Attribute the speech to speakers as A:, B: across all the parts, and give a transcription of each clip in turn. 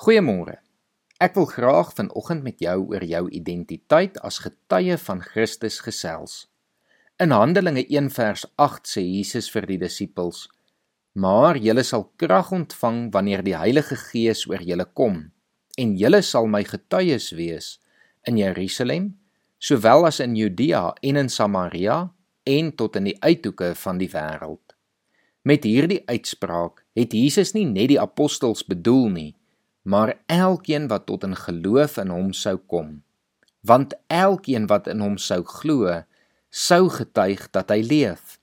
A: Goeiemôre. Ek wil graag vanoggend met jou oor jou identiteit as getuie van Christus gesels. In Handelinge 1 vers 8 sê Jesus vir die disippels: "Maar julle sal krag ontvang wanneer die Heilige Gees oor julle kom, en julle sal my getuies wees in Jerusalem, sowel as in Judea en in Samaria en tot in die uithoeke van die wêreld." Met hierdie uitspraak het Jesus nie net die apostels bedoel nie, maar elkeen wat tot in geloof in hom sou kom. Want elkeen wat in hom sou glo, sou getuig dat hy leef.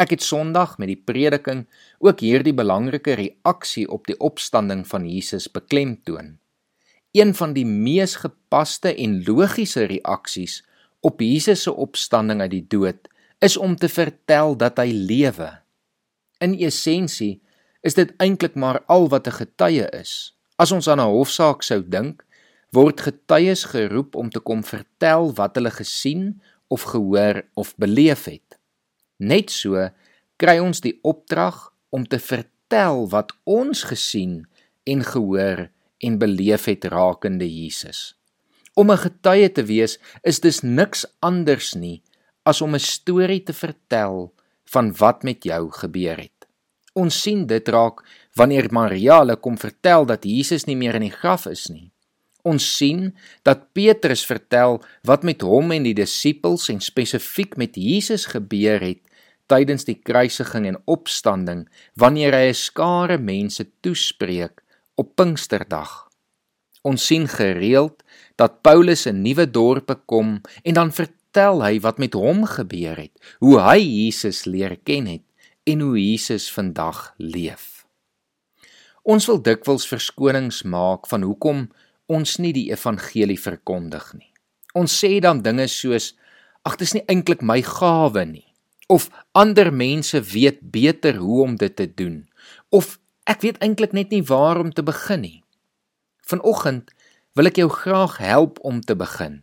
A: Ek het Sondag met die prediking ook hierdie belangrike reaksie op die opstanding van Jesus beklemtoon. Een van die mees gepaste en logiese reaksies op Jesus se opstanding uit die dood is om te vertel dat hy lewe. In essensie is dit eintlik maar al wat 'n getuie is. As ons aan 'n hofsaak sou dink, word getuies geroep om te kom vertel wat hulle gesien of gehoor of beleef het. Net so kry ons die opdrag om te vertel wat ons gesien en gehoor en beleef het rakende Jesus. Om 'n getuie te wees is dus niks anders nie as om 'n storie te vertel van wat met jou gebeur het. Ons sien dit raak wanneer Maria hulle kom vertel dat Jesus nie meer in die graf is nie. Ons sien dat Petrus vertel wat met hom en die disippels en spesifiek met Jesus gebeur het tydens die kruisiging en opstanding wanneer hy 'n skare mense toespreek op Pinksterdag. Ons sien gereeld dat Paulus in nuwe dorpe kom en dan vertel hy wat met hom gebeur het, hoe hy Jesus leer ken het en hoe Jesus vandag leef. Ons wil dikwels verskonings maak van hoekom ons nie die evangelie verkondig nie. Ons sê dan dinge soos ag dit is nie eintlik my gawe nie of ander mense weet beter hoe om dit te doen of ek weet eintlik net nie waar om te begin nie. Vanoggend wil ek jou graag help om te begin.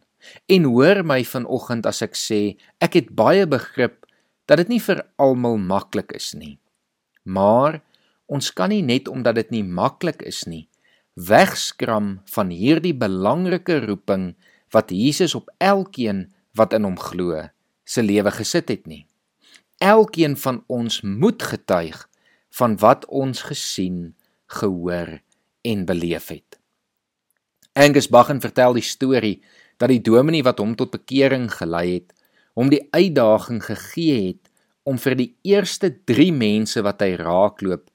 A: En hoor my vanoggend as ek sê ek het baie begrip dat dit nie vir almal maklik is nie. Maar ons kan nie net omdat dit nie maklik is nie, wegskram van hierdie belangrike roeping wat Jesus op elkeen wat in hom glo se lewe gesit het nie. Elkeen van ons moet getuig van wat ons gesien, gehoor en beleef het. Angus Baggen vertel die storie dat die dominee wat hom tot bekering gelei het, hom die uitdaging gegee het om vir die eerste 3 mense wat hy raakloop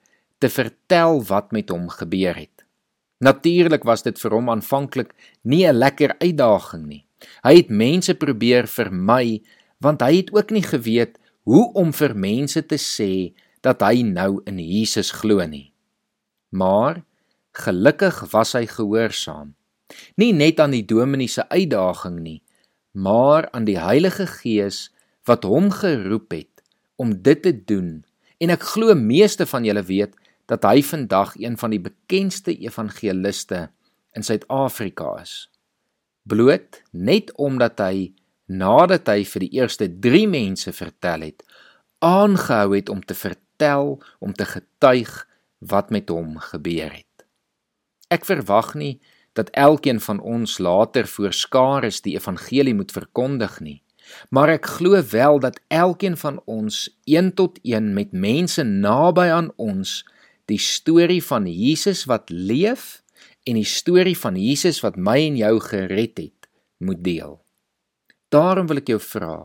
A: te vertel wat met hom gebeur het. Natuurlik was dit vir hom aanvanklik nie 'n lekker uitdaging nie. Hy het mense probeer vermy want hy het ook nie geweet hoe om vir mense te sê dat hy nou in Jesus glo nie. Maar gelukkig was hy gehoorsaam. Nie net aan die dominee se uitdaging nie, maar aan die Heilige Gees wat hom geroep het om dit te doen. En ek glo meeste van julle weet dat hy vandag een van die bekendste evangeliste in Suid-Afrika is. Bloot net omdat hy nadat hy vir die eerste 3 mense vertel het, aangehou het om te vertel, om te getuig wat met hom gebeur het. Ek verwag nie dat elkeen van ons later voor skares die evangelie moet verkondig nie. Maar ek glo wel dat elkeen van ons een tot een met mense naby aan ons die storie van Jesus wat leef en die storie van Jesus wat my en jou gered het, moet deel. Daarom wil ek jou vra,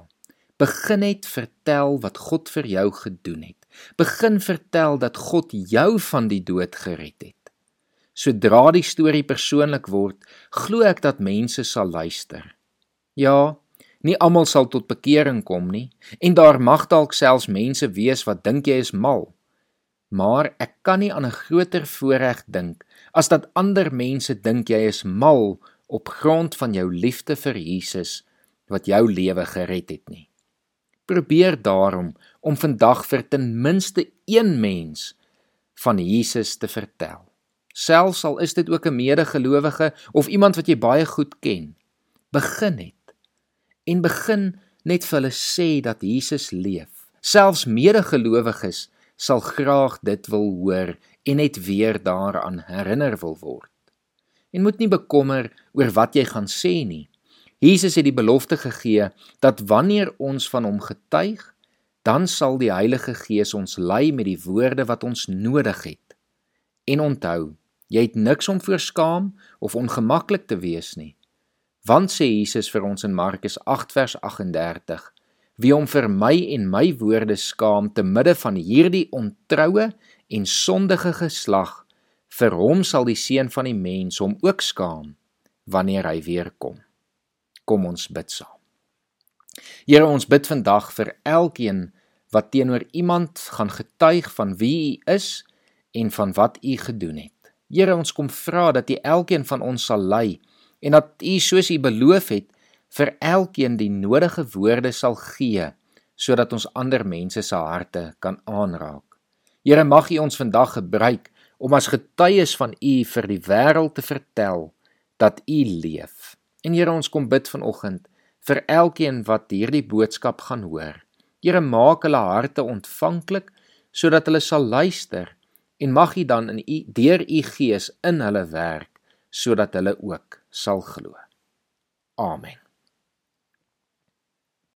A: begin net vertel wat God vir jou gedoen het. Begin vertel dat God jou van die dood gered het. Sodra die storie persoonlik word, glo ek dat mense sal luister. Ja, nie almal sal tot bekering kom nie en daar mag dalk selfs mense wees wat dink jy is mal. Maar ek kan nie aan 'n groter voorreg dink as dat ander mense dink jy is mal op grond van jou liefde vir Jesus wat jou lewe gered het nie. Probeer daarom om vandag vir ten minste een mens van Jesus te vertel selfs al is dit ook 'n medegelowige of iemand wat jy baie goed ken. Begin net en begin net vir hulle sê dat Jesus leef. Selfs medegelowiges sal graag dit wil hoor en net weer daaraan herinner wil word. en moet nie bekommer oor wat jy gaan sê nie. Jesus het die belofte gegee dat wanneer ons van hom getuig, dan sal die Heilige Gees ons lei met die woorde wat ons nodig het. En onthou, jy het niks om voor skaam of ongemaklik te wees nie. Want sê Jesus vir ons in Markus 8 vers 38: Wie hom vir my en my woorde skaam te midde van hierdie ontroue en sondige geslag, vir hom sal die seun van die mens hom ook skaam wanneer hy weer kom. Kom ons bid saam. Here, ons bid vandag vir elkeen wat teenoor iemand gaan getuig van wie U is en van wat U gedoen het. Here, ons kom vra dat U elkeen van ons sal lei en dat U soos U beloof het vir elkeen die nodige woorde sal gee sodat ons ander mense se harte kan aanraak. Here, mag U ons vandag gebruik om as getuies van U vir die wêreld te vertel dat U leef. En Here, ons kom bid vanoggend vir elkeen wat hierdie boodskap gaan hoor. Here, maak hulle harte ontvanklik sodat hulle sal luister en mag U dan in U deur U Gees in hulle werk sodat hulle ook sal glo. Amen.